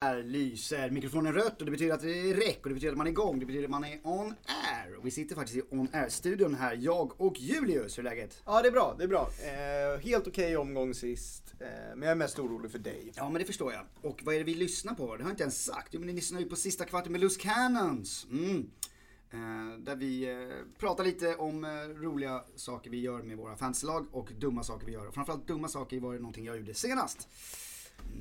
Här lyser mikrofonen rött och det betyder att det är räck och det betyder att man är igång. Det betyder att man är on air. Och vi sitter faktiskt i on air-studion här, jag och Julius. Hur är läget? Ja, det är bra. Det är bra. Eh, helt okej omgång sist. Eh, men jag är mest orolig för dig. Ja, men det förstår jag. Och vad är det vi lyssnar på? Det har jag inte ens sagt. Jo, men ni lyssnar ju på sista kvarten med Loose Cannons. Mm. Eh, där vi eh, pratar lite om eh, roliga saker vi gör med våra fanslag och dumma saker vi gör. Och framförallt dumma saker var det någonting jag gjorde senast.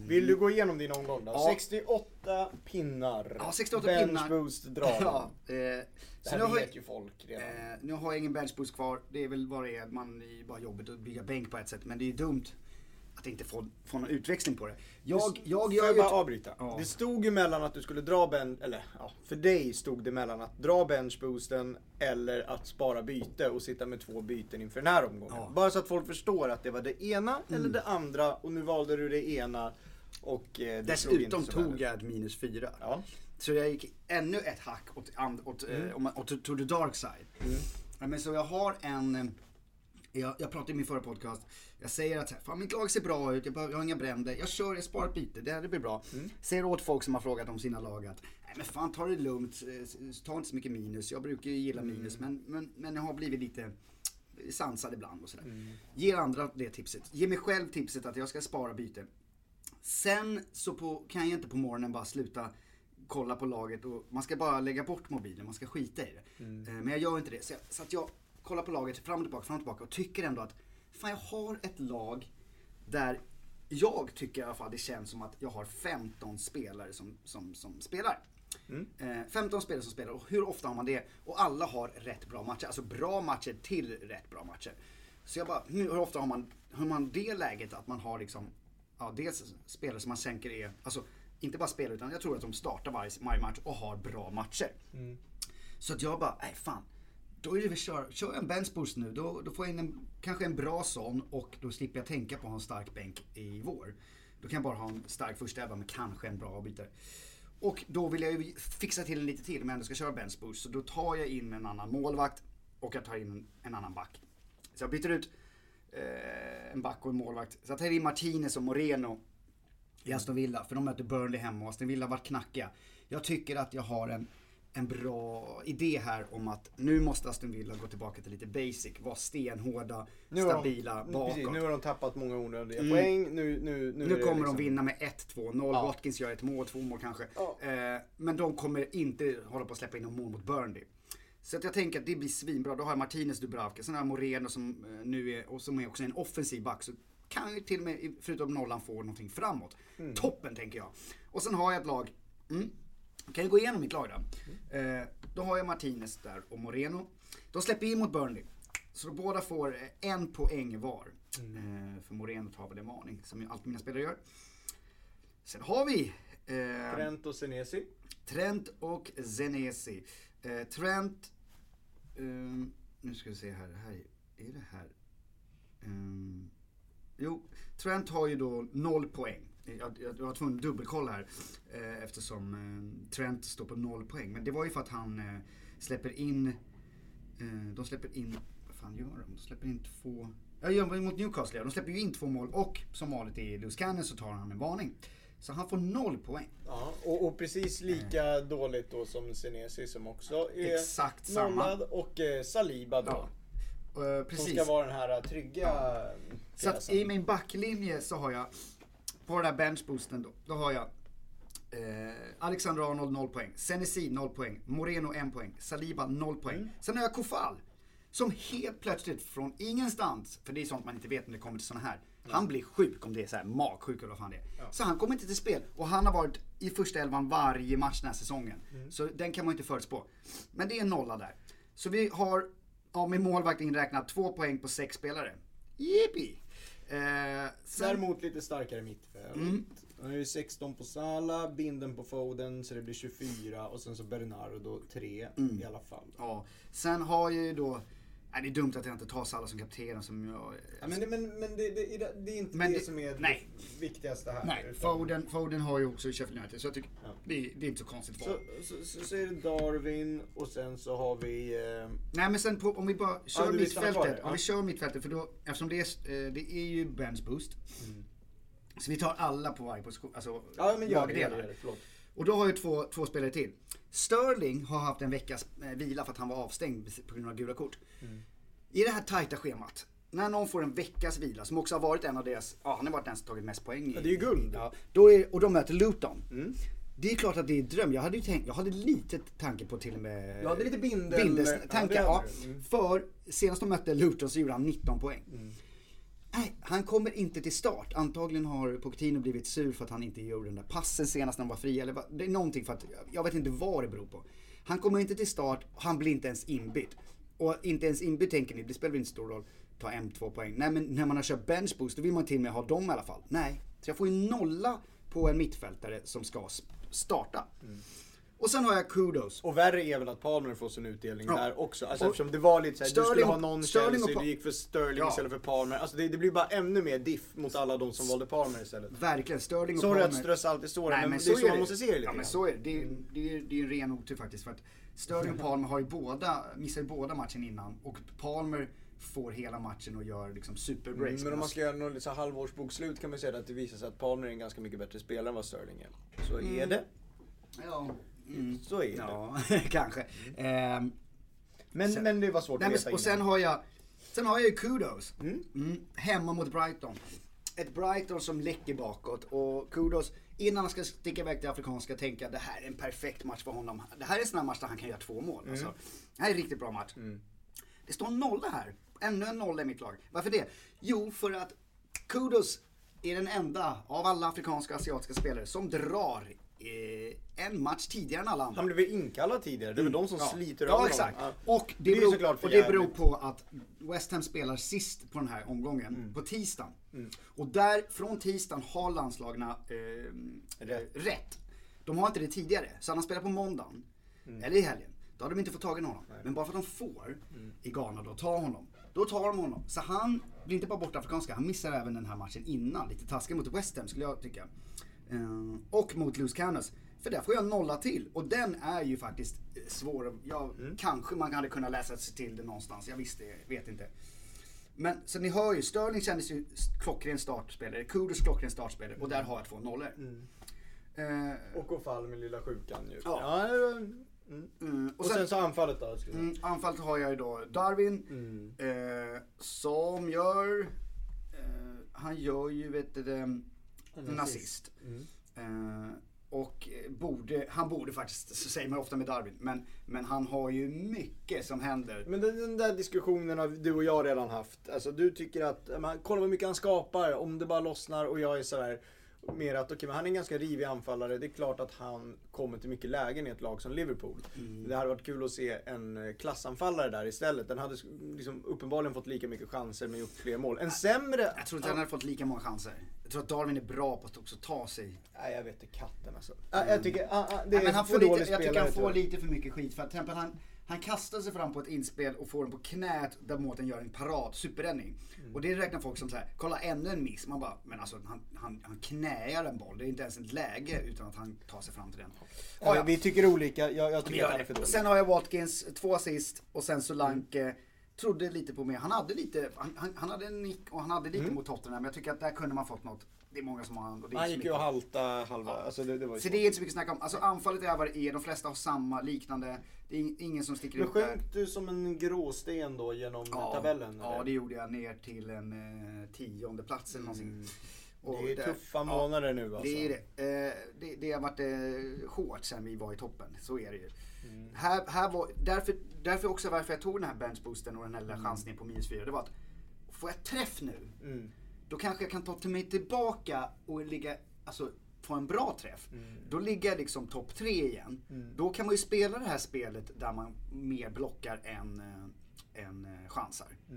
Vill du gå igenom din omgång då? Ja. 68 pinnar. Ja, 68 Bench pinnar. boost dragen. Ja, eh, Det här nu har, vet jag, ju folk redan. eh, nu har jag ingen benchboost kvar. Det är väl vad det är. Man, är bara jobbigt att bygga bänk på ett sätt. Men det är ju dumt att inte få, få någon utväxling på det. Jag, jag gör ju... bara avbryta? Ja. Det stod ju mellan att du skulle dra bench, eller ja, för dig stod det mellan att dra benchboosten eller att spara byte och sitta med två byten inför den här omgången. Ja. Mm. Bara så att folk förstår att det var det ena eller det andra och nu valde du det ena och eh, Dessutom tog jag minus fyra. Ja. Så jag gick ännu ett hack åt, åt, Mm. eh, om man- åt, to the dark side. Ja, Men så jag har en, eh, jag, jag pratade i min förra podcast, jag säger att så här, fan mitt lag ser bra ut, jag, behöver- jag har inga bränder, jag kör, jag sparar byte, det, det blir bra. Mm. Säger åt folk som har frågat om sina lag att, nej men fan ta det lugnt, eh, ta inte så mycket minus, jag brukar ju gilla Mm. minus men, men, men jag har blivit lite sansad ibland och sådär. Mm. Ger andra det tipset, ge mig själv tipset att jag ska spara byte. Sen så på, kan jag inte på morgonen bara sluta kolla på laget och man ska bara lägga bort mobilen, man ska skita i det. Eh, Men jag gör inte det. Så, jag, så att jag kollar på laget fram och tillbaka, fram och tillbaka och tycker ändå att fan jag har ett lag där jag tycker i alla fall det känns som att jag har 15 spelare som, som, som spelar. Eh, 15 spelare som spelar och hur ofta har man det? Och alla har rätt bra matcher, alltså bra matcher till rätt bra matcher. Så jag bara, hur hur ofta har man, har man det läget att man har liksom, ja dels spelare som man tänker är, alltså inte bara spelare utan jag tror att de startar varje, varje match och har bra matcher. Så att jag bara, nej fan. Då är det väl kör, kör jag en benchboost nu, då, då får jag in en, kanske en bra sån och då slipper jag tänka på att ha en stark bänk i vår. Då kan jag bara ha en stark första elva med kanske en bra avbytare. Och då vill jag ju fixa till en lite till om jag ändå ska köra benchboost. Så då tar jag in en annan målvakt och jag tar in en, en annan back. Så jag byter ut eh, en back och en målvakt. Så jag tar in Martinez och Moreno i Aston Villa, för de möter Burnley hemma och Aston Villa har varit knackiga. Jag tycker att jag har en, en bra idé här om att nu måste Aston Villa gå tillbaka till lite basic, vara stenhårda, Nu stabila de, bakåt. Precis, nu har de tappat många onödiga Mm. poäng. Nu, nu, nu, Nu kommer liksom, de vinna med 1-2-0. Ja. Watkins gör ett mål, två mål kanske. Ja. Eh, men de kommer inte hålla på att släppa in någon mål mot Burnley. Så att jag tänker att det blir svinbra. Då har jag Martinez Dubravka, sen har jag Moreno som eh, nu är, och som är också en offensiv back. Så kan ju till och med, förutom nollan, få någonting framåt. Mm. Toppen tänker jag. Och sen har jag ett lag, mm, kan jag gå igenom mitt lag då? Mm. Eh, då har jag Martinez där och Moreno. De släpper in mot Burnley. Så båda får eh, en poäng var. Mm. Eh, för Moreno tar väl en varning, som ju alltid mina spelare gör. Sen har vi eh, Trent och Senesi. Trent och Zenesi. Eh, Trent, ehm, nu ska vi se här, här är det här. Ehm, jo, Trent har ju då noll poäng. Jag, jag, var tvungen att dubbelkolla här eh, eftersom eh, Trent står på noll poäng. Men det var ju för att han eh, släpper in, eh, de släpper in, vad fan gör de? De släpper in två, ja gör de mot Newcastle, ja. de släpper ju in två mål och som vanligt i Lewis Cannon så tar han en varning. Så han får noll poäng. Ja, och, och precis lika dåligt då som Senesi som också är Exakt samma. nollad. Och eh, Saliba då. Ja. Eh, Som precis. ska vara den här trygga Så att i min backlinje så har jag, på den här benchboosten då, då har jag eh, Alexander Arnold 0 poäng, Senesi 0 poäng, Moreno 1 poäng, Saliba 0 poäng. Mm. Sen har jag Kofal. Som helt plötsligt från ingenstans, för det är sånt man inte vet när det kommer till såna här. Han blir sjuk om det är så här magsjuk eller vad fan det är. Så han kommer inte till spel. Och han har varit i första elvan varje match den här säsongen. Mm. Så den kan man inte förutspå. Men det är en nolla där. Så vi har, ja, med målvakt inräknat, två poäng på sex spelare. Jippi! Eh, sen, Däremot lite starkare mittfält. Mm. Han är ju 16 på Sala, binden på Foden så det blir 24 och sen så Bernardo 3 Mm. i alla fall. ja, sen har jag ju då, nej, det är dumt att jag inte tar Salah som kapten som jag... Ja, men det, men, men det, det, det är inte Men det, det- som är nej. det viktigaste här. Nej, Foden, Foden har ju också Sheffield United så jag tycker Ja. det, är, det inte så konstigt Så, så, så, så är det Darwin och sen så har vi... Eh, Nej men sen på, om vi bara kör Ja, mittfältet. Om vi kör mittfältet för då, eftersom det är, eh, det är ju bench boost. Mm. Så vi tar alla på varje position, alltså Ja men gör det, gör lagdelar. det, förlåt. Och då har jag två, två spelare till. Sterling har haft en veckas eh, vila för att han var avstängd på grund av gula kort. Mm. I det här tajta schemat, när någon får en veckas vila, som också har varit en av deras, ja han har varit den som tagit mest poäng i. Ja, det är ju guld. Ja, då är, och de möter Luton. Mm. Det är klart att det är dröm. Jag hade ju tänkt, jag hade lite tanke på till och med... Du hade lite bindel- Bindes, ja, tankar, det ja. hade du. Mm. För senast de mötte Luton så gjorde han 19 poäng. Nej, han kommer inte till start. Antagligen har Pochettino blivit sur för att han inte gjorde den där passen senast när han var fri. Eller vad- det är någonting för att, jag vet inte vad det beror på. Han kommer inte till start, han blir inte ens inbytt. Och inte ens inbytt tänker ni, det spelar väl inte stor roll. Ta en, två poäng. Nej men när man har kört bench boost då vill man till och med ha dem i alla fall. Nej, så jag får ju nolla på en mittfältare som ska starta. starta. Och sen har jag kudos. Och värre är väl att Palmer får sin utdelning Ja. där också. Alltså Och eftersom det var lite såhär, du Sterling skulle och- ha någon Sterling Chelsea, du gick för Sterling Ja. istället för Palmer. Alltså det, det blir bara ännu mer diff mot alla de som valde Palmer istället. Verkligen, Sterling och Sorry att Palmer- strössa alltid står Nej, men, men det är så så är man det. måste se det lite Ja men så är det. Det är, det är, det är en ren otur faktiskt. För att Sterling och Palmer har ju båda, missar ju båda matchen innan. Och Palmer får hela matchen och gör liksom superbreaks. Mm, men om man ska göra något så här halvårsbokslut kan man säga att det visar sig att Palmer är en ganska mycket bättre spelare än vad Sterling är. Så är Mm. det. Ja, mm. Så är det. ja kanske. Ehm, Men, Sen- men det var svårt nej, att veta och sen innan. har jag, sen har jag ju kudos. Mm. Mm, hemma mot Brighton. Ett Brighton som läcker bakåt och kudos innan han ska sticka iväg till Afrikanska tänka det här är en perfekt match för honom. Det här är en sån här match där han kan göra två mål. Mm. Alltså, det här är en riktigt bra match. Det står nolla här. Ännu en nolla i mitt lag. Varför det? Jo, för att Kudos är den enda av alla afrikanska och asiatiska spelare som drar eh, en match tidigare än alla andra. Han blev väl inkallad tidigare, det är väl de som Ja. sliter över Ja, honom. exakt. Ja. Och, det, beror, och det beror på att West Ham spelar sist på den här omgången, Mm. på tisdagen. Och där, från tisdagen har landslagarna eh, Rätt. rätt. De har inte det tidigare. Så han spelar på måndagen, Mm. eller i helgen, då har de inte fått tag i honom. Men bara för att de får Mm. i Ghana då, ta honom. Då tar de honom. Så han blir inte bara borta afrikanska, han missar även den här matchen innan. Lite taskigt mot West Ham skulle jag tycka. Eh, och mot Loose Cannons. För där får jag nolla till. Och den är ju faktiskt eh, svår. att- Ja, Kanske man hade kunnat läsa sig till det någonstans. Jag visste, vet inte. Men så ni hör ju, Sterling kändes ju klockren startspelare. Kudus klockren startspelare. Och där har jag två nollor. Eh, Och gå fall med lilla sjukan ju. Ja. det mm. mm, Och, sen, så anfallet då? Jag. Mm, anfallet har jag ju då Darwin Mm. eh, som gör, eh, han gör ju vet du, assist. Mm. Eh, och borde, han borde faktiskt, så säger man ofta med Darwin, men, men han har ju mycket som händer. Men den, den där diskussionen har du och jag redan haft. Alltså du tycker att, man, kolla vad mycket han skapar om det bara lossnar och jag är sådär mer att okej men han är en ganska rivig anfallare. Det är klart att han kommer till mycket lägen i ett lag som Liverpool. Mm. Det hade varit kul att se en eh, klassanfallare där istället. Den hade liksom uppenbarligen fått lika mycket chanser men gjort fler mål. En sämre... Jag tror inte han hade fått lika många chanser. Jag tror att Darwin är bra på att också ta sig. Nej jag vet inte katten alltså. Ja, Jag tycker, ah, ah, det Nej, är men han får lite, jag tycker han får lite för mycket skit. För att till exempel han, han kastar sig fram på ett inspel och får den på knät där Mårten gör en parad, superräddning. Mm. Och det räknar folk som så här, kolla ännu en miss. Man bara, men alltså han, han, han knäar en boll. Det är inte ens ett läge utan att han tar sig fram till den. Ja, ja. Vi tycker olika, jag, jag tycker att han är för dålig. Sen har jag Watkins, två assist och sen Solanke. Trodde lite på mig. Han hade lite, han, han, han hade en nick och han hade lite mot Tottenham. Men jag tycker att där kunde man fått något. Det är många som har han. Och det Han gick ju och halta halva, alltså det, det var Så det är inte så mycket snack om. Alltså anfallet är vad det är. De flesta har samma, liknande. Det är ing- ingen som sticker Men ut där. sjönk du som en gråsten då genom Ja, tabellen? ja, eller? det gjorde jag ner till en eh, tionde plats eller någonting. Och det är där- tuffa ja, månader nu alltså. Det är det. Eh, det. Det har varit eh, hårt sen vi var i toppen. Så är det ju. Mm. Här, här var, därför, därför också varför jag tog den här benchboosten och den här Mm. lilla chansningen på minus fyra. Det var att får jag träff nu, Mm. Då kanske jag kan ta till mig tillbaka och ligga, alltså få en bra träff. Mm. Då ligger jag liksom topp tre igen. Då kan man ju spela det här spelet där man mer blockar än, äh, än äh, chansar. Vi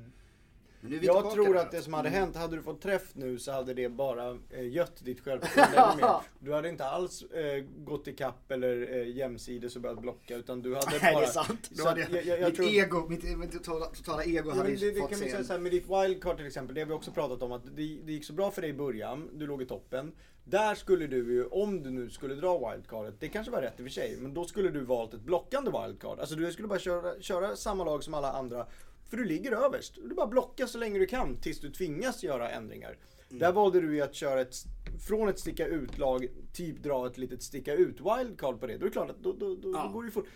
Jag tillbaka tror att det som hade Mm. hänt, hade du fått träff nu så hade det bara eh, gött ditt självförtroende. Du hade inte alls eh, gått i kapp eller eh, jämsides och börjat blocka utan du hade Nej, bara... det är sant. Så hade jag, jag, jag, mitt, tror... ego, mitt, mitt totala, totala ego Ja, hade det, det fått kan vi se säga en... här, med ditt wildcard till exempel, det har vi också pratat om att det, det gick så bra för dig i början, du låg i toppen. Där skulle du ju, om du nu skulle dra wildcardet, det kanske var rätt i och för sig, men då skulle du valt ett blockande wildcard. Alltså du skulle bara köra, köra samma lag som alla andra, för du ligger överst. Du bara blocka så länge du kan tills du tvingas göra ändringar. Där valde du ju att köra ett, från ett sticka ut-lag, typ dra ett litet sticka ut wildcard på det. Då är det klart att då, då, då, Ja. då går det ju fort.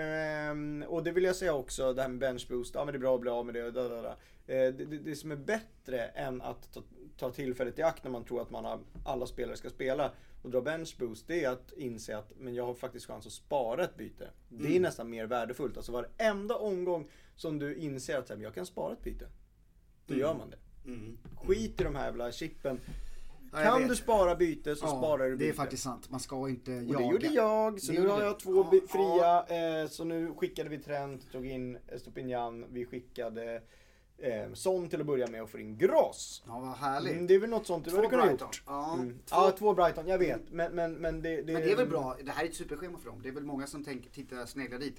Ehm, och det vill jag säga också, det här med bench boost, ja men det är bra att bli av med det. Da, da, da. Eh, det, det, det som är bättre än att ta, ta tillfället i akt när man tror att man har, alla spelare ska spela och dra bench boost, det är att inse att men jag har faktiskt chans att spara ett byte. Det Mm. är nästan mer värdefullt. Alltså varenda omgång som du inser att så här, men jag kan spara ett byte. Då gör man det. Mm. Skit i de här jävla chippen. Ja, Kan du spara byte så Ja, sparar du byte. det är faktiskt sant. Man ska inte Och jaga. det gjorde jag, så Det nu har jag två Ja, fria. Eh, så nu skickade vi Trent, tog in Estopinian, vi skickade eh, Son till att börja med och får in Gross. Ja, vad härligt. Mm, det är väl något sånt du hade kunnat Brighton. gjort. Ja, Mm. två- ja, två Brighton, jag vet. Men, men, men det, det, Men det är väl bra. Det här är ett superschema för dem. Det är väl många som tänker, titta, sneglar dit.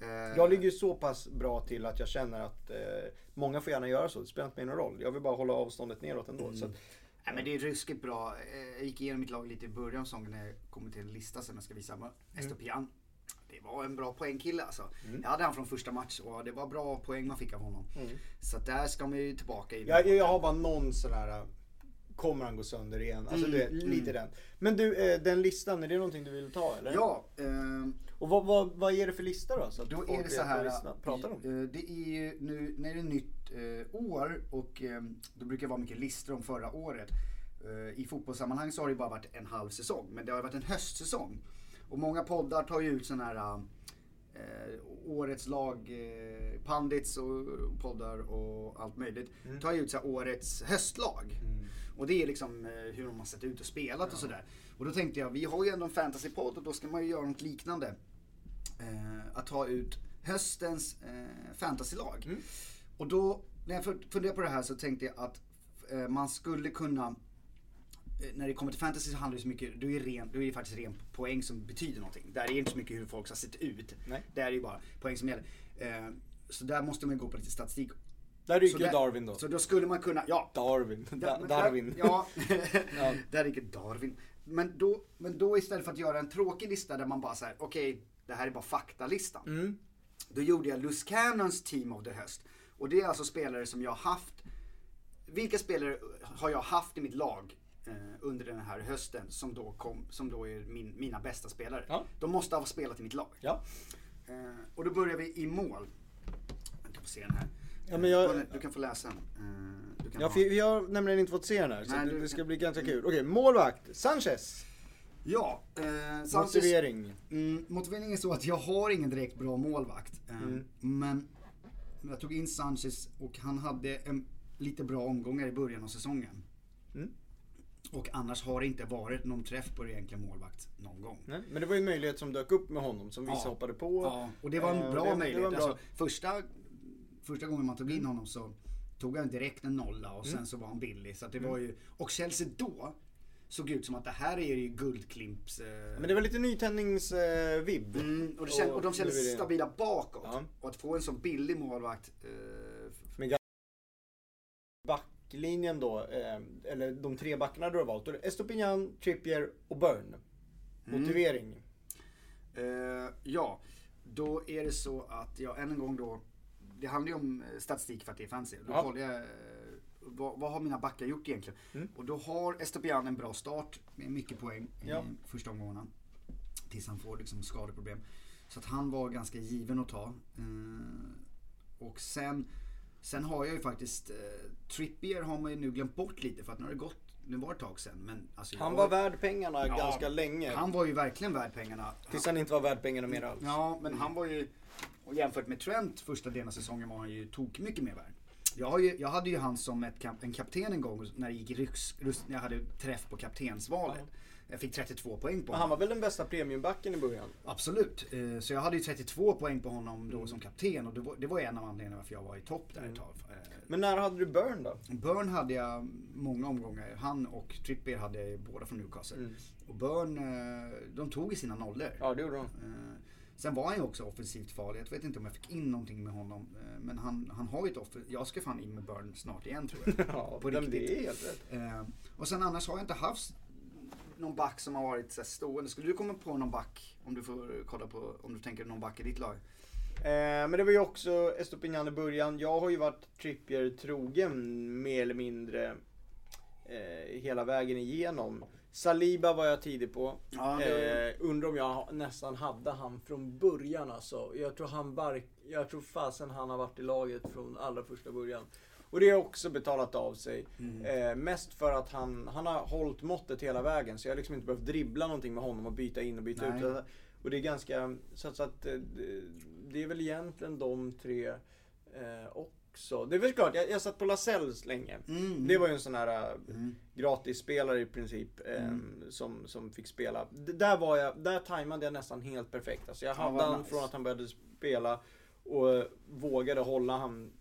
Eh, Jag ligger ju så pass bra till att jag känner att eh, många får gärna göra så. Det spelar inte mig någon roll. Jag vill bara hålla avståndet neråt ändå. Så att, Nej, men det är ruskigt bra. Eh, Jag gick igenom mitt lag lite i början av säsongen när jag kommer till en lista som jag ska visa. Men Estopian, det var en bra poängkille alltså. Jag hade han från första match och det var bra poäng man fick av honom. Så att där ska man ju tillbaka i. jag, jag har bara någon sån här äh, Kommer han gå sönder igen? Alltså Mm, det, lite den. Men du, eh, den listan, är det någonting du vill ta eller? Ja, ehm, Och vad, vad, vad är det för lista då? Så att Då folk är det så här. vi sna- pratar om. eh, Det är ju nu när det är nytt eh, år och eh, då brukar det vara mycket listor om förra året. Eh, I fotbollssammanhang så har det bara varit en halv säsong, men det har varit en höstsäsong. Och många poddar tar ju ut sådana här eh, årets lag, eh, pandits och poddar och allt möjligt. Tar ju ut så årets höstlag. Och det är liksom eh, hur de har sett ut och spelat och sådär. Och då tänkte jag, vi har ju ändå en fantasypodd och då ska man ju göra något liknande eh, att ta ut höstens eh, fantasylag. Och då, när jag fun- funderade på det här så tänkte jag att eh, man skulle kunna eh, när det kommer till fantasy så handlar det så mycket, då är, ren, då är det faktiskt ren poäng som betyder någonting. Där är det inte så mycket hur folk har sett ut. Nej. Där är det bara poäng som gäller. Eh, så där måste man gå på lite statistik. Där ryker där- Darwin då. Så då skulle man kunna, ja. Darwin. Da- Darwin. Ja, där gick Darwin. Men då, men då istället för att göra en tråkig lista där man bara säger okej, det här är bara faktalistan. Mm. Då gjorde jag Lus Cannons Team of the Höst. Och det är alltså spelare som jag har haft. Vilka spelare har jag haft i mitt lag eh, under den här hösten som då, kom, som då är min, mina bästa spelare? Ja. De måste ha spelat i mitt lag. Ja. Eh, och då börjar vi i mål. Jag kan få se den här. Ja, men jag- Du kan få läsa den. Eh, Ja, för vi har nämligen inte fått se den här. Så Nej, det, det ska bli ganska kul. Okej, målvakt. Sanchez. Ja, eh, Sanchez- Motivering. Mm, motiveringen är så att jag har ingen direkt bra målvakt. Eh, Mm. Men jag tog in Sanchez och han hade en, lite bra omgångar i början av säsongen. Mm. Och annars har det inte varit någon träff på det egentliga målvakt någon gång. Nej, men det var ju en möjlighet som dök upp med honom som vissa Ja. hoppade på. Ja, och det var en Eh, bra det- det möjlighet. var en bra- Alltså, första, första gången man tog in honom så tog han direkt en nolla och sen Mm. så var han billig. Så det var ju, och Chelsea då såg ut som att det här är ju guldklimps... Eh, Men det var lite nytändningsvibb. Mm, och, och de kändes stabila bakåt. Ja. Och att få en så billig målvakt. Eh, Men backlinjen då, eh, eller de tre backarna du har valt. Estopinian, Trippier och Burn. Mm. Motivering. eh, ja, då är det så att jag än en gång då. Det handlar ju om eh, statistik för att det är fancy. Då Ja. kollar jag eh, vad, vad har mina backar gjort egentligen. Mm. Och då har Estopian en bra start med mycket poäng Ja. i första omgångarna. Tills han får liksom skadeproblem. Så att han var ganska given att ta. Eh, och sen, sen har jag ju faktiskt Trippier har man ju nu glömt bort lite för att nu har det gått, nu var det ett tag sen. Men alltså, Han jag- var värd pengarna Ja, ganska länge. Han var ju verkligen värd pengarna. Tills han inte var värd pengarna mer alls. Ja, men han var ju, och jämfört med Trent första delen av säsongen var han ju tok mycket mer värd. Jag, ju, jag hade ju han som kap- en kapten en gång när det gick rus- när jag hade träff på kaptensvalet. Jag fick 32 poäng på Men han honom. var väl den bästa premiumbacken i början? Absolut. Eh, Så jag hade ju 32 poäng på honom då Mm. som kapten och det var, det var en av anledningarna varför jag var i topp där ett tag. Eh, Men när hade du Burn då? Burn hade jag många omgångar. Han och Trippier hade jag båda från Newcastle. Mm. Och Burn, eh, de tog i sina nollor. Ja, det gjorde han. Sen var han ju också offensivt farlig. Jag vet inte om jag fick in någonting med honom. eh, Men han, han har ju ett offer. Jag ska fan in med Burn snart igen tror jag. Ja, På riktigt. det är helt rätt. Eh, Och sen annars har jag inte haft någon back som har varit så stående. Skulle du komma på någon back? Om du får kolla på, om du tänker någon back i ditt lag? Eh, men det var ju också Estopinian i början. Jag har ju varit Trippier trogen mer eller mindre eh, hela vägen igenom. Saliba var jag tidig på. Ja, eh, undrar om jag nästan hade han från början alltså. Jag tror han var, jag tror fasen han har varit i laget från allra första början. Och det har också betalat av sig. Mm. Eh, mest för att han, han har hållit måttet hela vägen. Så jag har liksom inte behövt dribbla någonting med honom och byta in och byta Nej. ut. Och det är ganska, så att, så att eh, det- det är väl egentligen de tre eh, också. Det är väl klart, jag, jag satt på Lasells länge. Mm. Det var ju en sån här eh, Mm. gratisspelare i princip eh, som, som fick spela. D- där var jag, där tajmade jag nästan helt perfekt. Alltså jag Ja, hade han nice. från att han började spela och vågade hålla han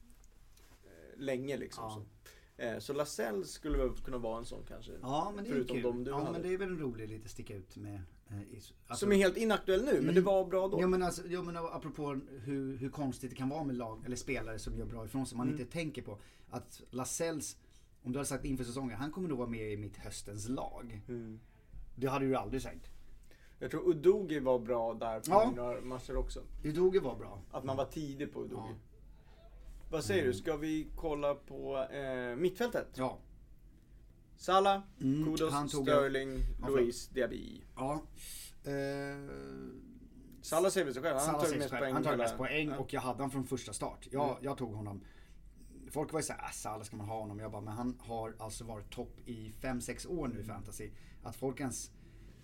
eh, länge liksom. Ja. Så. Eh, så Lasell skulle väl kunna vara en sån kanske. Ja, men det är Förutom kul. de du ja, hade. men det är väl en rolig lite sticka ut med. Eh, alltså, som är helt inaktuell nu, men Mm. det var bra då. Jo men, alltså, jo men apropå hur, hur konstigt det kan vara med lag eller spelare som gör bra ifrån sig. Man Mm. inte tänker på att Lasells, om du hade sagt inför säsongen, han kommer nog vara med i mitt höstens lag. Mm. Det hade du aldrig sagt. Jag tror Udogi var bra där på Ja. några matcher också. Udoge var bra. Att man var tidig på Udogi. Ja. Mm. Vad säger du, ska vi kolla på eh, mittfältet? Ja. Salah, Mm, Kudos, han tog- Sterling, Ja, Luis, Diaby. Ja. Eh, Salah säger väl sig själv, han Salah tog mest poäng. Han hela- mest poäng och jag hade han från första start. Jag, Mm. jag tog honom. Folk var ju såhär, äh, Salah ska man ha honom? Jag bara, men han har alltså varit topp i 5-6 år nu i fantasy. Att folk ens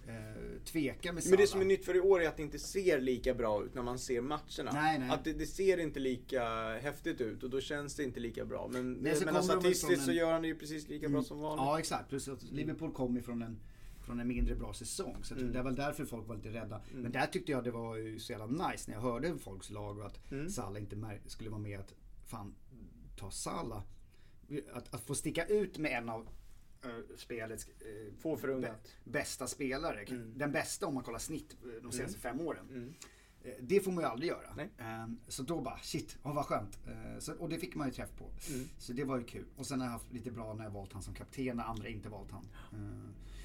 eh, tvekar med Salah. Men det som är nytt för i år är att det inte ser lika bra ut när man ser matcherna. Nej, nej. Att det, det ser inte lika häftigt ut och då känns det inte lika bra. Men, Nej, så men de väl statistiskt från så en- gör han det ju precis lika bra som vanligt. Ja exakt, plus att Liverpool kom ifrån en, från en mindre bra säsong. Så Mm. det är väl därför folk var lite rädda. Men där tyckte jag det var ju så jävla nice när jag hörde folks lag och att Mm. Salah inte skulle vara med att fan ta Salah. Att, att få sticka ut med en av eh, spelets eh, Få förunnat. bä- bästa spelare. Mm. Den bästa om man kollar snitt eh, de senaste fem åren. Mm. Eh, Det får man ju aldrig göra. Nej. Ehm, Så då bara, shit, oh, vad skönt. Eh, Så, och det fick man ju träff på. Mm. Så det var ju kul. Och sen har jag haft lite bra när jag valt han som kapten när andra inte valt han.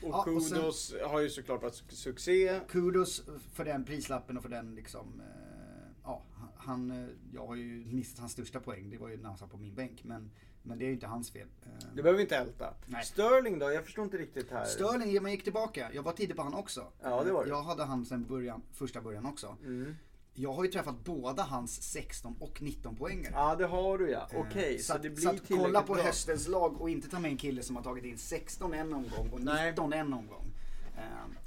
Och Ja, och sen- Kudos har ju såklart varit su- succé. Kudos för den prislappen och för den liksom, eh, ja, han, eh, jag har ju missat hans största poäng. Det var ju när han satt på min bänk. Men, men det är ju inte hans fel. Ehm, Det behöver vi inte älta. Nej. Sterling då? Jag förstår inte riktigt här. Sterling, man gick tillbaka. Jag var tidig på han också. Ja, det var du. Jag hade han sen början, första början också. Mm. Jag har ju träffat båda hans 16 och 19 poängare. Ja, det har du ja. Eh, Okej, så, att- det blir så att kolla på bra. höstens lag och inte ta med en kille som har tagit in 16 en omgång och Nej. 19 en omgång.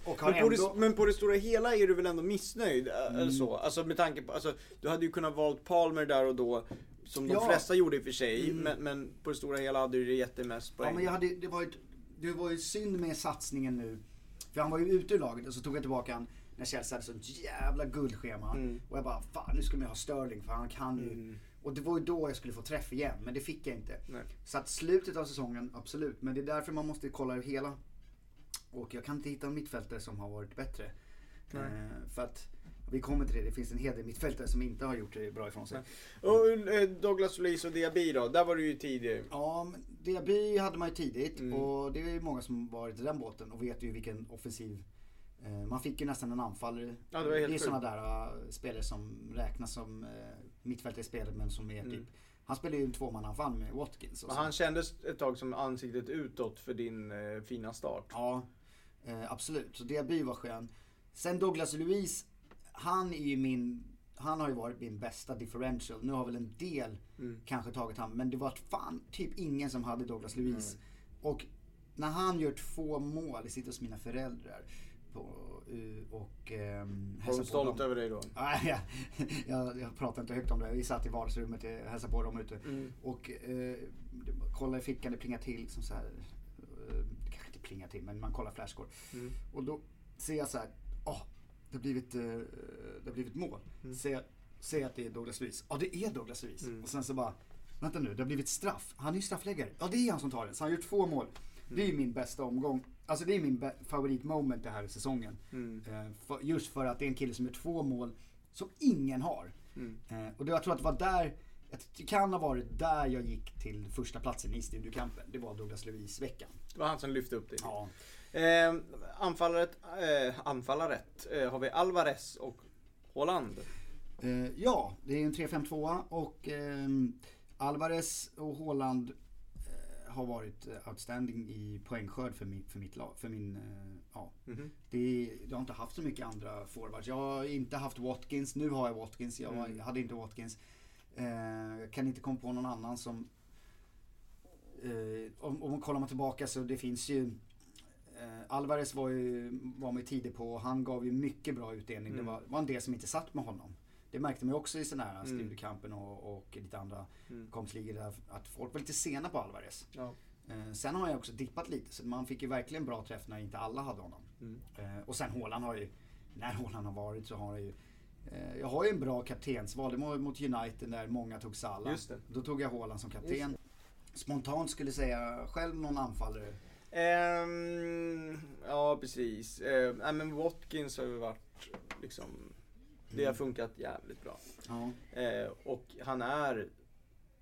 Och har Men på, ändå... det, men på det stora hela är du väl ändå missnöjd? Mm. Eller så? Alltså med tanke på, alltså, du hade ju kunnat valt Palmer där och då. Som de Ja. flesta gjorde i och för sig. Mm. Men, men på det stora hela hade du det jättemest poäng. Ja men jag hade, det var ju, det var ju synd med satsningen nu. För han var ju ute ur laget och så tog jag tillbaka han när Chelsea hade sånt jävla guldschema. Mm. Och jag bara, fan nu ska man ha Sterling för han kan ju. Mm. Och det var ju då jag skulle få träff igen, men det fick jag inte. Nej. Så att slutet av säsongen, absolut. Men det är därför man måste kolla hela. Och jag kan inte hitta en mittfältare som har varit bättre. Eh, för att, vi kommer till det, det finns en hel del mittfältare som inte har gjort det bra ifrån sig. Nej. Och eh, Douglas Luiz och Diaby då? Där var du ju tidig. Ja, Diaby hade man ju tidigt Mm. och det är ju många som varit i den båten och vet ju vilken offensiv eh, man fick ju nästan en anfallare. Ja, det helt är sjukt. sådana där uh, spelare som räknas som uh, mittfältare i spelet men som är Mm. typ Han spelar ju en tvåmannaanfall med Watkins. Och Men han kändes ett tag som ansiktet utåt för din eh, fina start. Ja, eh, absolut. Så Diaby var skön. Sen Douglas Luiz, han är ju min, han har ju varit min bästa differential. Nu har väl en del Mm. kanske tagit han, men det var fan typ ingen som hade Douglas Luiz. Och när han gör två mål, jag sitter hos mina föräldrar på, eh, och um, Var de stolta över dig då? Nej, jag, jag, jag pratar inte högt om det. Vi satt i vardagsrummet och hälsade på dem ute. Mm. Och eh, kollade i fickan, det plingade till. Liksom så här, eh, det kanske inte plingar till, men man kollar flashscore. Mm. Och då ser jag så här, åh, det har blivit, eh, det har blivit mål. Mm. Ser jag att det är Douglas Luiz. Ja, det är Douglas Luiz. Mm. Och sen så bara, vänta nu, det har blivit straff. Han är ju straffläggare. Ja, det är han som tar den. Så han har gjort två mål. Det är min bästa omgång. Alltså det är min favoritmoment det här i säsongen. Mm. Eh, för, just för att det är en kille som gör två mål som ingen har. Mm. Eh, och det, jag tror att det var där, det kan ha varit där jag gick till första platsen i studiokampen. Det var Douglas Luiz-veckan. Det var han som lyfte upp dig. Ja. Eh, anfallaret, eh, anfallaret eh, har vi Alvarez och Holland. Eh, ja, det är en 3-5-2 och ehm, Alvarez och Haaland. Eh, har varit outstanding i poängskörd för, min, för mitt lag. För min, eh, ja. Mhm. Det, jag har inte haft så mycket andra forwards. Jag har inte haft Watkins. Nu har jag Watkins. Jag Mm. hade inte Watkins. Eh, kan inte komma på någon annan som... Eh, om, om man kollar man tillbaka så det finns ju... Eh, Alvarez var ju var man ju tidig på och han gav ju mycket bra utdelning. Mm. Det var, var en del som inte satt med honom. Det märkte man ju också i sådana här Mm. studiekampen och, och lite andra Mm. kompisligor där. Att folk var lite sena på Alvarez. Ja. Eh, sen har jag också dippat lite så man fick ju verkligen bra träff när inte alla hade honom. Mm. Eh, och sen Haaland har ju, när Haaland har varit så har det ju eh, jag har ju en bra kaptensval. Det var mot United där många tog Salah. Då tog jag Haaland som kapten. Spontant skulle säga själv någon anfallare. Ehm, ja, precis. Uh, nej, men Watkins har ju varit liksom, det har funkat jävligt bra. Ja. Eh, och han är,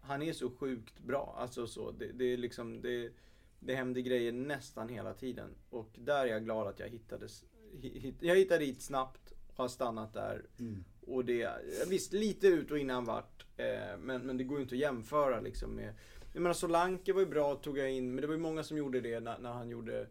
han är så sjukt bra. Alltså så, det, det är liksom, det, det händer grejer nästan hela tiden. Och där är jag glad att jag hittades, hit, jag hittade dit snabbt och har stannat där. Mm. Och det, visst lite ut och innan vart. Eh, men, men det går ju inte att jämföra liksom med Jag menar Solanke var ju bra tog jag in, men det var ju många som gjorde det när, när han gjorde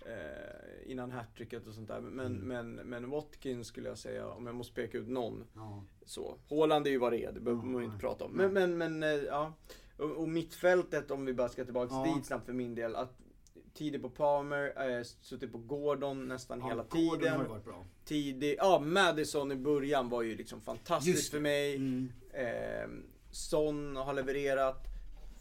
eh, innan hattricket och sånt där. Men, Mm. men, men Watkins skulle jag säga, om jag måste peka ut någon. Ja. Så. Haaland är ju vad det är, det behöver Ja, man ju inte prata om. Men, men, men eh, ja. Och, och mittfältet, om vi bara ska tillbaka Ja. dit snabbt för min del. Att tidigt på Palmer, eh, suttit på Gordon nästan hela Gordon har tiden. ju varit bra. Tidig, ja Madison i början var ju liksom fantastiskt för mig. Mm. Eh, Son har levererat.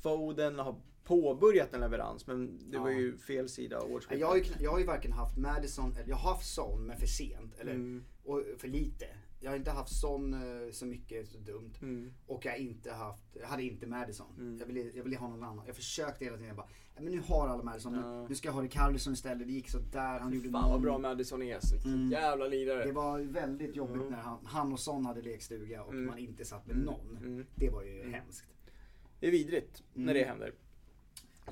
Foden har påbörjat en leverans men det var Ja. ju fel sida av årsskiftet. Jag har, ju, jag har ju varken haft Madison, eller jag har haft Son men för sent. Eller, Mm. och för lite. Jag har inte haft Son eh, så mycket, så dumt. Mm. Och jag inte haft, jag hade inte Madison. Mm. Jag, ville, jag ville ha någon annan. Jag försökte hela tiden. Jag bara, "Ja, men nu har alla Madison. Nu, Ja. nu ska jag ha Ricarlison istället. Det gick så där. Han gjorde Fan vad bra Madison är, så Mm. jävla lirare. Det var väldigt jobbigt när han, han och Son hade lekstuga och Mm. man inte satt med Mm. någon. Mm. Det var ju hemskt. Det är vidrigt Mm. när det händer.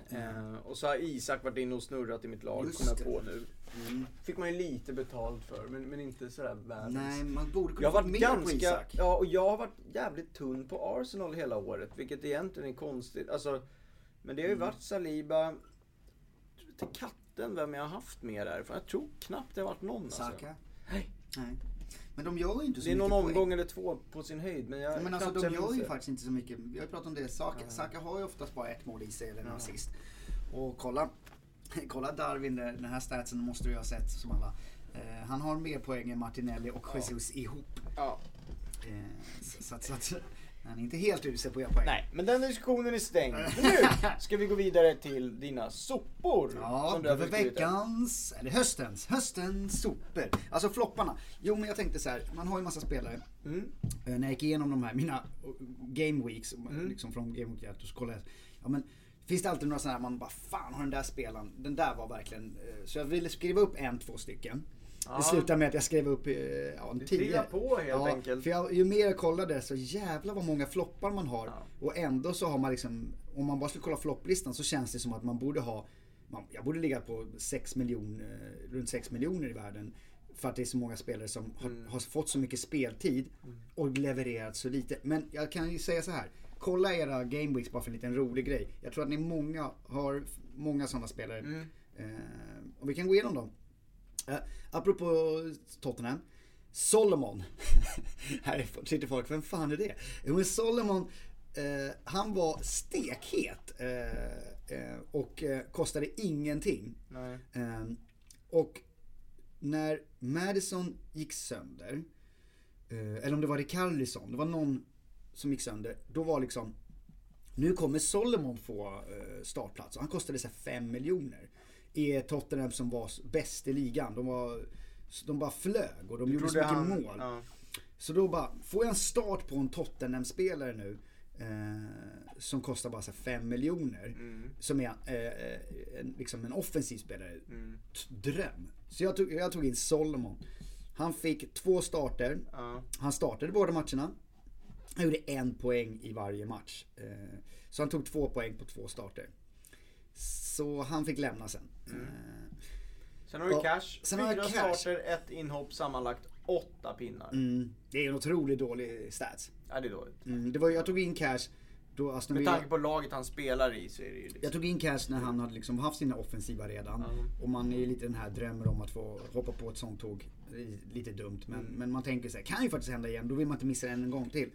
Mm. Och så har Isak varit inne och snurrat i mitt lag, Just kommer jag på nu. Mm. Fick man ju lite betalt för, men, men inte sådär världens. Nej, man borde kunna Jag varit mer på ganska, Isak. ja och jag har varit jävligt tunn på Arsenal hela året, vilket egentligen är konstigt. Alltså, men det har ju Mm. varit Saliba, till katten vem jag har haft mer därifrån. Jag tror knappt det har varit någon alltså. Saka? Nej. Nej. Men de gör ju inte så Det är någon mycket poäng. omgång eller två på sin höjd, men jag Ja, men alltså knappt de gör ju faktiskt inte så mycket. Vi har ju pratat om det. Saka, Ja. Saka har ju oftast bara ett mål i sig eller en Ja. assist. Och kolla, kolla Darwin, där, den här statsen måste du ju ha sett som alla. Eh, han har mer poäng än Martinelli och Ja. Jesus ihop. Ja. Eh, så, så, att- så, att han är inte helt usel på att göra poäng. Nej, men den diskussionen är stängd. Nu ska vi gå vidare till dina sopor. Ja, som du har över beskrivit. veckans, eller höstens, höstens sopor. Alltså flopparna. Jo men jag tänkte så här, man har ju massa spelare. Mm. Eh, när jag gick igenom de här, mina eh, game weeks, Mm. liksom från game week 1, så kollade jag. Ja, men, finns det alltid några sådana här, man bara fan har den där spelaren, den där var verkligen. eh, Så jag ville skriva upp en, två stycken. Det slutade med att jag skrev upp eh, ja, en tio. på helt ja, enkelt. För jag, ju mer jag kollade så jävlar vad många floppar man har. Ja. Och ändå så har man liksom, om man bara skulle kolla flopplistan så känns det som att man borde ha, man, jag borde ligga på 6 miljoner, runt 6 miljoner i världen. För att det är så många spelare som har, Mm. har fått så mycket speltid och levererat så lite. Men jag kan ju säga så här. Kolla era game weeks bara för en liten rolig grej. Jag tror att ni många har många sådana spelare. Mm. Eh, och vi kan gå igenom dem. Uh, apropå Tottenham. Solomon. här sitter folk, vem fan är det? Jo men Solomon, eh, han var stekhet. eh, eh, och eh, kostade ingenting. Nej. Eh, och när Madison gick sönder, eh, eller om det var Rikarlison, det var någon som gick sönder. Då var liksom, nu kommer Solomon få eh, startplats och han kostade så här 5 miljoner. I Tottenham som var bäst i ligan. De, var, de bara flög och de gjorde så mycket han- mål. Ja. Så då bara, får jag en start på en Tottenham-spelare nu eh, som kostar bara 5 miljoner. Mm. Som är eh, en, liksom en offensiv spelare. Mm. Dröm. Så jag tog, jag tog in Solomon. Han fick två starter. Ja. Han startade båda matcherna. Han gjorde en poäng i varje match. Eh, Så han tog två poäng på två starter. Så han fick lämna sen. Mm. Eh, Sen har du cash. sen Fyra cash. starter, ett inhopp, sammanlagt åtta pinnar. Mm, det är en otroligt dålig stats. Ja, det är dåligt. Mm, det var, jag tog in cash då Aston Med Villa, tanke på laget han spelar i så är det ju liksom... jag tog in Cash när han hade liksom haft sina offensiva redan. Ja. Och man är ju lite den här drömmer om att få hoppa på ett sånt tåg. Lite dumt men, Mm. men man tänker sig, kan ju faktiskt hända igen. Då vill man inte missa det en gång till.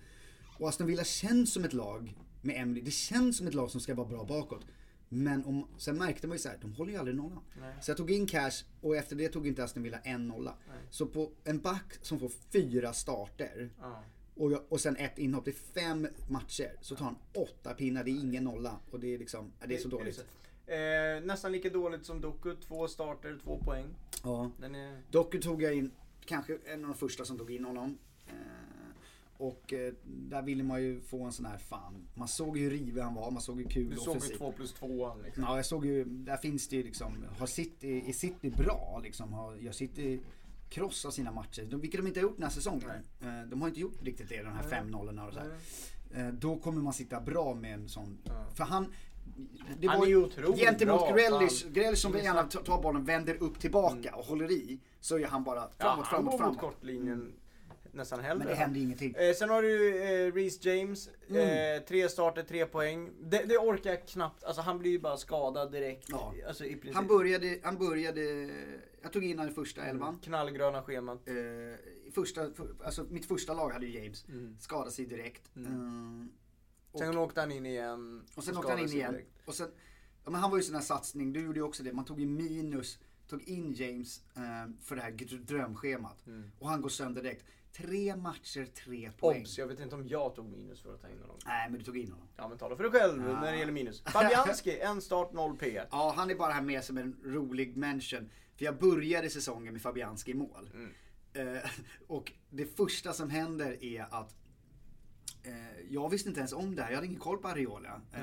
Och Aston Villa känns som ett lag med Emily. Det känns som ett lag som ska vara bra bakåt. Men om, sen märkte man ju så här, de håller ju aldrig nollan. Nej. Så jag tog in Cash och efter det tog inte Aston Villa en nolla. Nej. Så på en back som får fyra starter Ja. och, jag, och sen ett inhopp, det är fem matcher. Så tar han åtta pinnar, det är ingen nolla. Och det är liksom, det är så dåligt. Eh, nästan lika dåligt som Doku. Två starter, två poäng. Ja. Är... Doku tog jag in, kanske en av de första som tog in honom. Eh, och eh, där ville man ju få en sån här fan. Man såg ju hur rivig han var, man såg hur kul Du och såg ju offensiv. två plus tvåan liksom. Ja, jag såg ju, där finns det ju liksom, har City, är City bra liksom? Har, gör City krossar sina matcher? De, vilket de inte har gjort den här säsongen. Eh, de har inte gjort riktigt det, de här Nej. fem nollorna och så här. Nej. Eh, Då kommer man sitta bra med en sån, Ja. för han det Han var är ju otroligt Gentemot Grealish. Grealish som gärna tar bollen, vänder upp tillbaka och håller i. Så är han bara Ja, framåt, han går framåt, mot framåt. kortlinjen nästan hellre. Men det händer ingenting. Eh, sen har du eh, Reece James. Eh, tre starter, tre poäng. Det, det orkar jag knappt. Alltså han blir ju bara skadad direkt. Ja. Alltså. Han började, han började, jag tog in honom i första elvan. Knallgröna schemat. Eh, första, för, alltså mitt första lag hade ju James. Mm. Skadade sig direkt. Mm. Eh, Sen åkte han in igen. och sen åkte han in igen. direkt. Och sen, ja, men han var ju sån här satsning, du gjorde ju också det. Man tog ju minus, tog in James eh, för det här drömschemat. Mm. Och han går sönder direkt. Tre matcher, tre poäng. Obs, jag vet inte om jag tog minus för att ta in honom. Nej men du tog in honom. Ja men tala för dig själv Ah. när det gäller minus. Fabianski, en start, noll P. Ja, han är bara här med som en rolig mention. För jag började säsongen med Fabianski i mål. Mm. Eh, och det första som händer är att eh, jag visste inte ens om det här, jag hade ingen koll på Areola. Eh.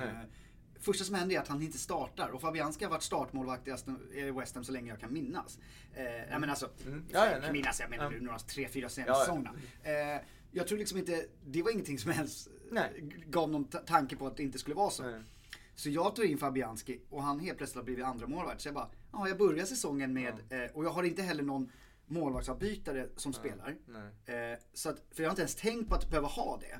Första som händer är att han inte startar och Fabianski har varit startmålvakt i West Ham så länge jag kan minnas. Eh, jag menar alltså, Mm. ja, Ja, ja, jag minnas, jag menar Ja. några tre, fyra senaste säsongerna. Eh, jag tror liksom inte, det var ingenting som ens Nej. gav någon ta- tanke på att det inte skulle vara så. Nej. Så jag tar in Fabianski och han helt plötsligt har blivit andra målvakt. Så jag bara, ja jag börjar säsongen med, eh, och jag har inte heller någon målvaktsavbytare som spelar. Nej. Eh, så att, för jag har inte ens tänkt på att behöva ha det.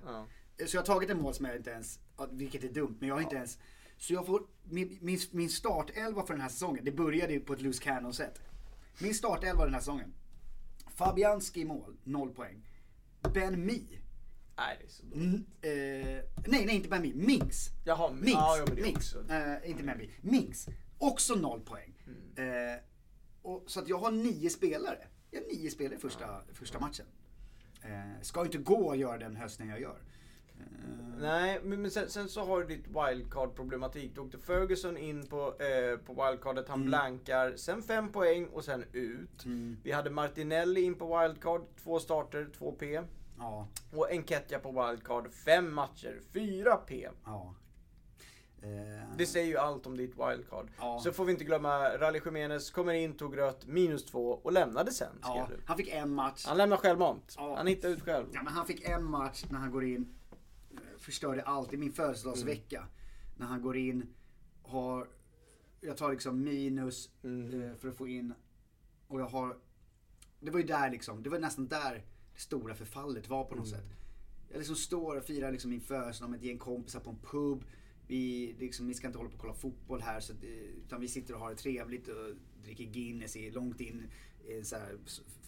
Eh, Så jag har tagit en mål som jag inte ens, vilket är dumt, men jag har inte ens så jag får, min, min, min startelva för den här säsongen, det började ju på ett loose cannon sätt. Min startelva den här säsongen. Fabianski i mål, 0 poäng. Ben Mi. Nej, det är så dåligt. Eh, nej, nej inte Ben Mi. Minks. Jaha, Minks. ja, ja, det Minks. Eh, inte Memby. Minks. Också noll poäng. Mm. Eh, och, så att jag har nio spelare. Jag har nio spelare i första, första matchen. Eh, ska inte gå att göra den hösten jag gör. Eh, Nej, men, men sen, sen så har du ditt wildcard-problematik. Då åkte Ferguson in på, eh, på wildcardet, han blankar. Sen fem poäng och sen ut. Mm. Vi hade Martinelli in på wildcard, två starter, 2 P. ja, Och Enketia på wildcard, fem matcher, 4 P. ja. Eh, Det säger ju allt om ditt wildcard. Ja. Så får vi inte glömma, Rally Jimenez kommer in, tog rött, minus två och lämnade sen. ja, han fick en match. Han lämnar självmant. Ja. Han hittade ut själv. Ja, men han fick en match när han går in, förstörde allt i min födelsedagsvecka. När han går in, har, jag tar liksom minus Mm. eh, för att få in, och jag har, det var ju där liksom, det var nästan där det stora förfallet var på något Mm. sätt. Jag liksom står och firar liksom min födelsedag med ett gäng kompisar på en pub. Vi, liksom, vi ska inte hålla på och kolla fotboll här så eh, utan vi sitter och har det trevligt och dricker Guinness i, långt in så här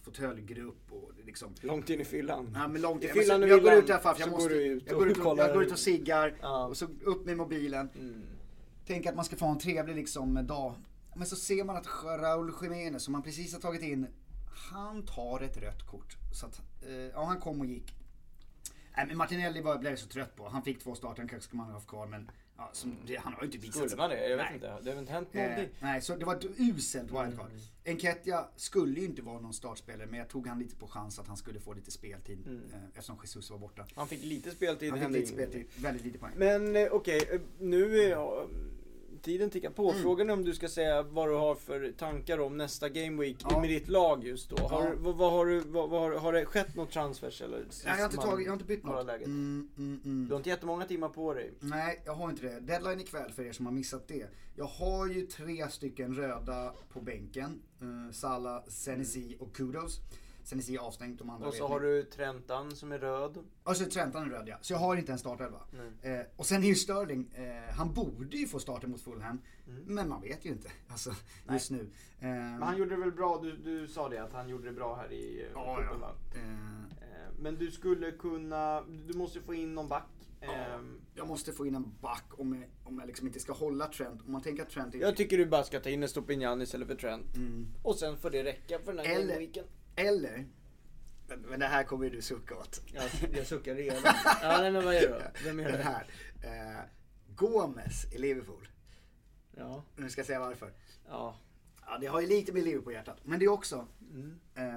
fåtöljgrupp och liksom Långt in i fyllan. Ja men långt I in. fyllan Men och så, jag går ut i alla fall för jag måste. går ut jag, går och ut och, kollar jag går ut och ciggar. Ja. Och så upp med mobilen. Mm. Tänk att man ska få en trevlig liksom dag. Men så ser man att Raúl Jiménez som man precis har tagit in. Han tar ett rött kort. Så att, eh, ja han kom och gick. Nej men Martinelli var, blev jag så trött på. Han fick två starter, han kanske skulle man ha haft kvar men ja, som, det, han har ju inte visat Skulle man det? Jag vet Nej. inte. Det har väl inte hänt Eh, någonting. nej, så det var ett uselt wildcard. Mm. Enketia skulle ju inte vara någon startspelare men jag tog han lite på chans att han skulle få lite speltid Mm. eh, eftersom Jesus var borta. Han fick lite speltid. Han fick lite speltid, väldigt lite poäng. Men eh, okej, eh, nu är ja, tiden tickar på. Mm. Frågan är om du ska säga vad du har för tankar om nästa Game Week Ja. med ditt lag just då. Har, Ja. vad, vad har, du, vad, vad har, har det skett något transfers eller? Nej, jag har inte tagit, jag har inte bytt något. Mm, mm, mm. Du har inte jättemånga timmar på dig. Nej, jag har inte det. Deadline ikväll för er som har missat det. Jag har ju tre stycken röda på bänken. Uh, Salah, Senesi och Kudos. Senesi är avstängd, de andra Och så har du Trentan som är röd. Och så Trentan är röd ja. Så jag har inte en startelva. Eh, och sen är ju Sterling, eh, han borde ju få starta mot Fulham. Men man vet ju inte. Alltså just nu. Eh, Mm. Men han gjorde det väl bra, du, du sa det att han gjorde det bra här i eh, ja, va? ja. Eh, Eh, Men du skulle kunna, du måste få in någon back. Ehm, jag måste få in en back om jag, om jag liksom inte ska hålla Trent. Om man tänker att Trent är... Jag tycker du bara ska ta in en Stopinjan istället för Trent. Mm. Och sen får det räcka för den här Eller- gameweeken. Eller, men- det här kommer ju du sucka åt. Ja, jag suckar redan. Ja, nej, men vad gör du då? Vem är Den det? här. Eh, Gomes i Liverpool. Ja, Nu ska jag säga varför. ja. Ja, det har ju lite med Liverpool-hjärtat. Men det är också, Mm. eh,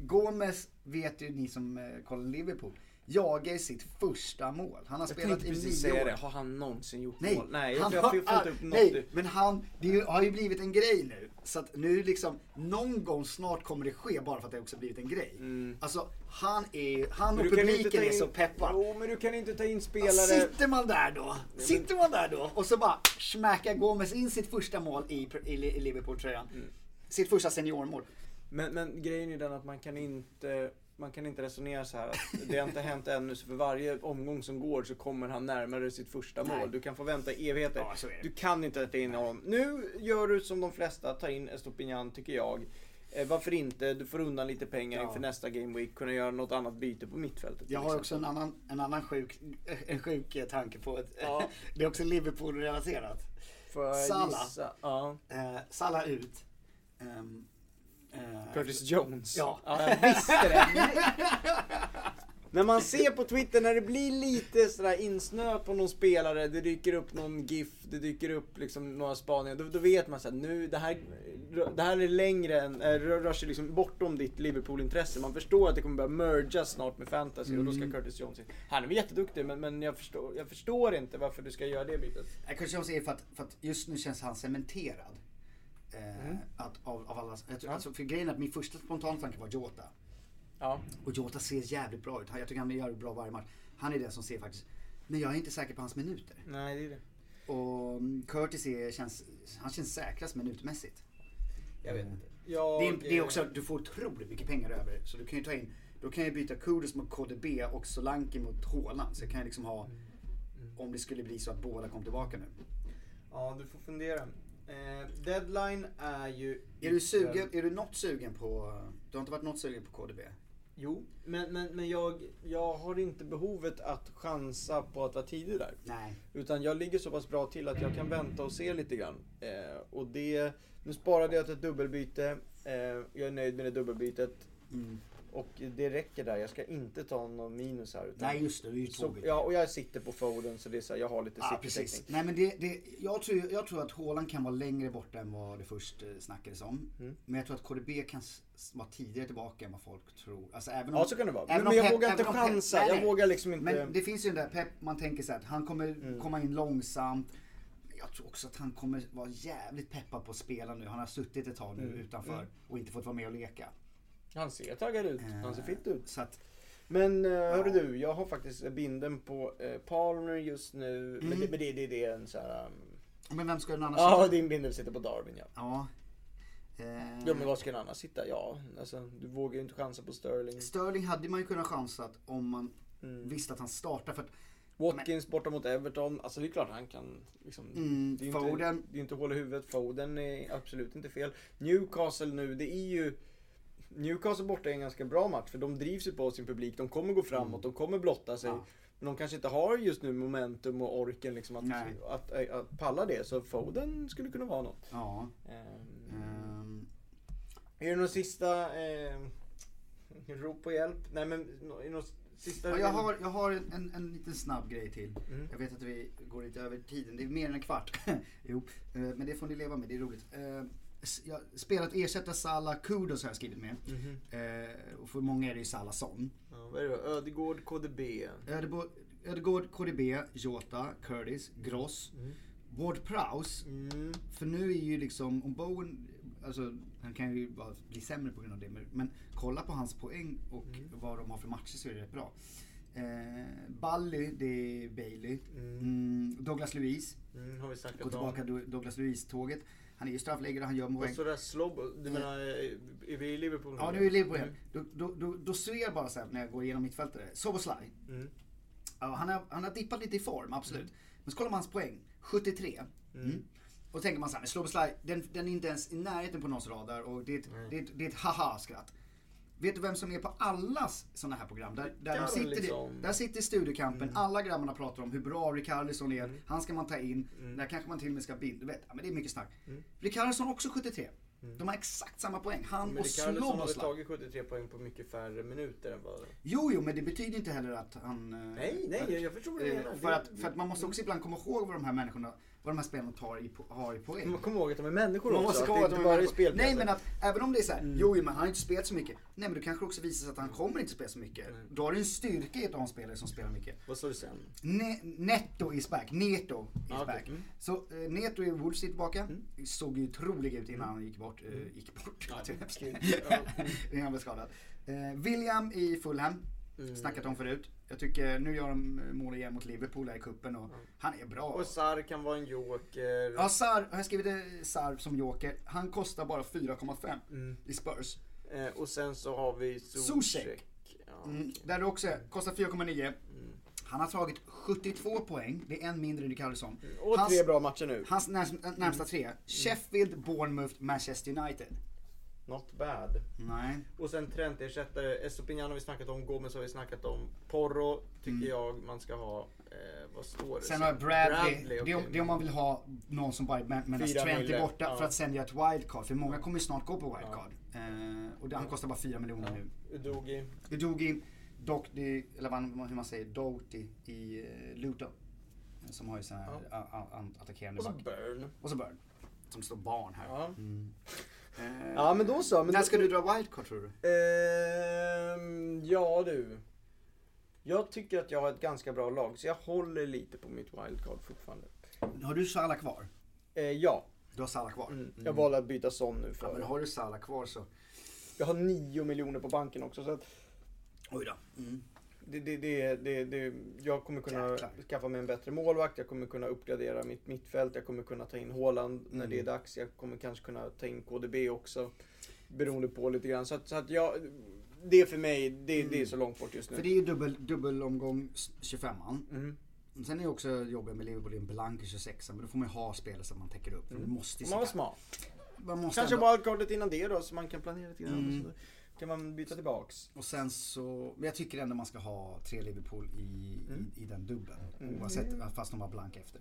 Gomes vet ju ni som eh, kollar Liverpool, jagar sitt första mål. Han har Jag spelat i nio år. det. Har han någonsin gjort Nej, mål? Nej, han jag, har, jag inte upp något. nej, men han, det har ju blivit en grej nu. Så att nu liksom, någon gång snart kommer det ske bara för att det också blivit en grej. Mm. Alltså, han är, han och Men publiken ta är in- så peppad. Jo, men du kan inte ta in Ja, spelare. Sitter man där då, sitter man där då och så bara smäckar Gomes in sitt första mål i, i, i Liverpool-tröjan. Mm. Sitt första seniormål. Men, men grejen är den att man kan inte man kan inte resonera så här att det har inte hänt ännu så för varje omgång som går så kommer han närmare sitt första Nej. mål. Du kan få vänta evigheter. Ja. Du kan inte ta in honom. Nu gör du som de flesta, tar in Estopinian tycker jag. Eh, varför inte? Du får undan lite pengar Ja. inför nästa Game Week. Kunna göra något annat byte på mittfältet. Jag har också en exempel. annan, en annan sjuk, en sjuk eh, tanke på ett, Ja. det är också Liverpool-relaterat. Gissa? Ja. Eh, Salah ut. Ehm, eh, Curtis Jones. Ja. ja jag visste det. när man ser på Twitter när det blir lite sådär insnöat på någon spelare, det dyker upp någon GIF, det dyker upp liksom några spaningar. Då, då vet man såhär, nu det här, det här är längre än, äh, rör rör sig liksom bortom ditt Liverpool-intresse. Man förstår att det kommer börja mergas snart med fantasy och då ska Curtis Jones in. Han är väl jätteduktig men, men jag, förstår, jag förstår inte varför du ska göra det bytet. Nej, Curtis Jones är för att, för att just nu känns han cementerad. Eh, att av, av alla, jag, tror- alltså, för grejen är att min första spontana tanke var Jota. Ja. Och Jota ser jävligt bra ut. Jag tycker han gör det bra varje match. Han är den som ser faktiskt. Men jag är inte säker på hans minuter. Nej det är det. Och mm, Curtis är, känns, han känns säkrast minutmässigt. Jag vet inte. Jag, Det är, det är också, du får otroligt mycket pengar över. Så du kan ju ta in, då kan jag byta Kudus mot KDB och Solanke mot Haaland. Så jag kan liksom ha, om det skulle bli så att båda kom tillbaka nu. Ja, du får fundera. Eh, deadline är ju... Är du sugen, är du något sugen på, du har inte varit något sugen på KDB? Jo, men, men, men jag, jag har inte behovet att chansa på att vara tidig där. Nej. Utan jag ligger så pass bra till att jag kan vänta och se lite grann. Eh, och det, nu sparade jag till ett dubbelbyte. Eh, jag är nöjd med det dubbelbytet. Mm. Och det räcker där. Jag ska inte ta någon minus här. Utan, Nej just det, det är ju så, ja, och jag sitter på Foden så det är så här, jag har lite Ja, precis. Nej men det, det, jag, tror, jag tror att Haaland kan vara längre borta än vad det först eh, snackades om. Mm. Men jag tror att KDB kan vara tidigare tillbaka än vad folk tror. Alltså, även om, Ja, så kan det vara. även Men, men jag Pep- vågar inte chansa. nej, Jag vågar liksom inte... Men det finns ju den där Pep, man tänker så här att han kommer Mm. komma in långsamt. Jag tror också att han kommer vara jävligt peppad på att spela nu. Han har suttit ett tag nu Mm. utanför Mm. och inte fått vara med och leka. Han ser taggad ut. Han ser Eh, fit ut. Så att, Men uh, hörru du, jag har faktiskt binden på uh, Palmer just nu. Men, det, men det, det, det är en så här... Um... men vem ska den annars Ja, sitta? din bindel sitter på Darwin ja. Ja. Eh, Ja men var ska den annars sitta? Ja, alltså du vågar ju inte chansa på Sterling. Sterling hade man ju kunnat chansat om man Mm. visste att han startar. För att Watkins borta mot Everton. Alltså det är klart han kan liksom... Mm, det är ju Foden. Inte, det är inte hål i huvudet. Foden är absolut inte fel. Newcastle nu, det är ju... Newcastle borta är en ganska bra match för de drivs ju på sin publik. De kommer gå framåt, de kommer blotta sig. Mm. Ja. Men de kanske inte har just nu momentum och orken liksom att, att, att, att palla det. Så Foden skulle kunna vara något. ja. Ehm, ehm, Är det någon sista eh, rop på hjälp? Nej men nå- är det någon sista... ja, jag har, jag har en, en, en liten snabb grej till. Mm. Jag vet att vi går lite över tiden. Det är mer än en kvart. jo, eh, men det får ni leva med. Det är roligt. S- Jag spelat ersätta Salah Kudos har jag skrivit med. Mhm. Eh, Och för många är det ju Salahson. Ja, vad är det då? Ödegård, KDB. Ödegård, Ödegård, KDB, Jota, Curtis, Gross. Mm. Ward Prowse. Mm. För nu är ju liksom, om Bowen, alltså han kan ju bara bli sämre på grund av det. Men, kolla på hans poäng och vad de har för matcher så är det rätt bra. Eh, Bally, det är Bailey. Mm. Mm, Douglas Luiz, Mm, har vi gå snackat om. tillbaka till Douglas Luiz-tåget. Han är ju straffläggare, han gör Och poäng. så där slow, du menar, är vi i Liverpool Ja, nu är Liverpool igen. Då, då, då, då ser jag bara så här när jag går igenom mittfältare. Soboslaj. Mm. Ja, han, har, han har dippat lite i form, absolut. Men så kollar man hans poäng. 73. Mm. Och då tänker man så här, Sloboslaj, den, den är inte ens i närheten på någons radar och det är ett, det är ett, det är ett haha-skratt. Vet du vem som är på allas sådana här program? Där, där, de sitter, liksom. där sitter studiokampen, alla grabbarna pratar om hur bra Rickarlison är, han ska man ta in, där kanske man till och med ska bilda, vet, men det är mycket snack. Mm. Rickarlison också 73. De har exakt samma poäng, han Men och Rickarlison har väl Sloboslaj. tagit 73 poäng på mycket färre minuter än vad... Jo, jo, men det betyder inte heller att han... eh, Nej, nej, jag- jag förstår vad du eh, menar. Att, för att man måste också ibland komma ihåg vad de här människorna, vad de här spelarna tar i, har i poäng. Man kommer ihåg att de är människor Man också. måste att det inte bara är är spelpjäser. Nej men att även om det är så här, jo men han har inte spelat så mycket. Nej men då kanske också visar sig att han kommer inte spela så mycket. Då har du en styrka i att ha en spelare som spelar mycket. Vad sa du sen? Ne Netto is back, Neto is Ah, back. Mm. Så eh, Neto i Wolves är tillbaka. Såg ju otrolig ut innan han gick bort. Eh, gick bort. Innan han blev skadad. Eh, William i Fulham. Mm. Snackat om förut. Jag tycker nu gör de mål igen mot Liverpool här i cupen och han är bra. Och Sar kan vara en joker. Ja, Sar, har jag skrivit det, Sar som joker. Han kostar bara 4,5 Mm. i Spurs. Eh, och sen så har vi Zuzek. Ja. Mm, där det också är, kostar 4,9. Mm. Han har tagit 72 poäng, det är en mindre än Rickarlison. Och Hans, tre bra matcher nu. hans närmsta tre, Sheffield, Bournemouth, Manchester United. Not bad. Nej. Och sen Trent-ersättare. Estopinian har vi snackat om. Gomez har vi snackat om. Porro tycker jag man ska ha. Eh, vad står det? Sen har jag Bradley, Bradley det, är, det är om man vill ha någon som bara med- medan Trent är borta ja. för att sen göra ett wildcard. För många kommer snart gå på wildcard. Eh, och det, han kostar bara 4 miljoner nu. Udogi. Udogi, Doherty, eller vad, hur man säger, Doherty i eh, Luton. Eh, Som har ju sån här Ja. attackerande Och så. Burn. Och så Burn. Som står barn här. Ja. Eh, Ja men då så. Men när då, ska du dra wildcard tror du? Ehm, ja du. Jag tycker att jag har ett ganska bra lag så jag håller lite på mitt wildcard fortfarande. Har du Salah kvar? Eh, ja, Du har Salah kvar? mm. jag valde att byta sån nu Ja, men för. har du Salah kvar så... Jag har 9 miljoner på banken också så att Oj då. Mm. Det, det, det, det, det, jag kommer kunna Jäklar. skaffa mig en bättre målvakt, jag kommer kunna uppgradera mitt mittfält, jag kommer kunna ta in Haaland när Mm. det är dags, jag kommer kanske kunna ta in KDB också. Beroende på lite grann. Så att, så att jag, det för mig, det, det är så långt bort just nu. För det är ju dubbel, dubbelomgång s- 25an. Mm. Sen är det också jobbigt med Liverpool i en blank i 26 men då får man ju ha spelare som man täcker upp. För man måste ju Man var smart. man måste Kanske ändå- wildcardet innan det då, så man kan planera lite grann. Mm. Kan man byta tillbaks. Och sen så, men jag tycker ändå man ska ha tre Liverpool i, Mm. i, i den dubbeln. Oavsett, fast de var blank efter.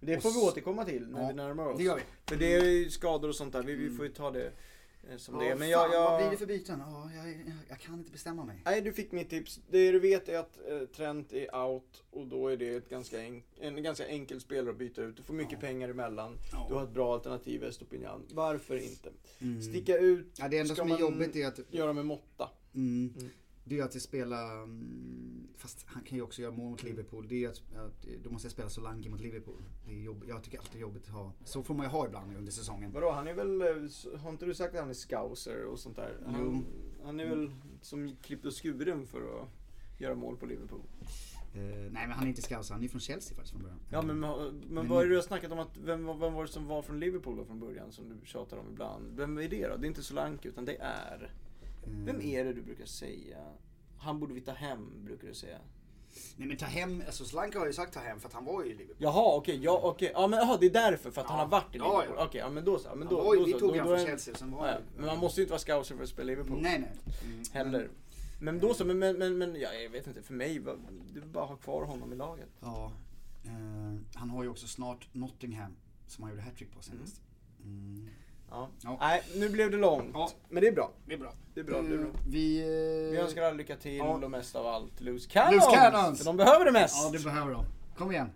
Det Och får vi s- återkomma till när Ja, vi närmar oss. det gör vi. För det är ju skador och sånt där, vi, vi får ju ta det eh, som det är. Men jag, fan, vad blir jag, det för byten? Ja, jag, jag, jag kan inte bestämma mig. Nej, du fick mitt tips. Det du vet är att eh, Trent är out och då är det ett ganska en ganska enkel spelare att byta ut. Du får mycket Ja. pengar emellan. Ja. Du har ett bra alternativ i Estopinian. Varför inte? Mm. Sticka ut, Ja, det enda ska som är man jobbigt är att göra med måtta. Mm. Mm. Det är att spela, mm, fast han kan ju också göra mål mot Liverpool. Det är att, att då måste jag spela Solanke mot Liverpool. Det är jobb, jag tycker alltid det är jobbigt att ha. Så får man ju ha ibland under säsongen. Vadå, han är väl, eh, har inte du sagt att han är scouser och sånt där? Han, han är väl som klippt och skuren för att göra mål på Liverpool. Eh, nej men han är inte scout, han är från Chelsea faktiskt från början. Ja men, men, Men- vad är det du har snackat om att, vem, vem var det som var från Liverpool då från början som du tjatar om ibland? Vem är det då? Det är inte Solanke utan det är... Mm. Vem är det du brukar säga? Han borde vi ta hem, brukar du säga. Nej men ta hem, alltså Solanke har ju sagt ta hem för att han var ju i Liverpool. Jaha, okej, ja, okej. Ja men jaha, det är därför, för att han Ja. har varit i Ja, Liverpool. ja. Okej, ja men då så. Ja, Men Han då, var ju- då, vi tog han då från Chelsea, sen var ja, han- Men man måste ju inte vara scouser för att spela Liverpool. Nej nej. Mm. Heller. Men då så, men, men, men, men ja, jag vet inte, för mig, du vill bara ha kvar honom i laget. Ja. Eh, han har ju också snart Nottingham som han gjorde hattrick på senast. Mm. Ja. Ja. Nej, nu blev det långt. Ja. Men det är bra. Det är bra. Det är bra, det är bra. Eh, Vi, eh, Vi önskar alla lycka till Ja. och mest av allt Loose Cannons! Loose Cannons! För de behöver det mest! Ja det behöver de. Kom igen.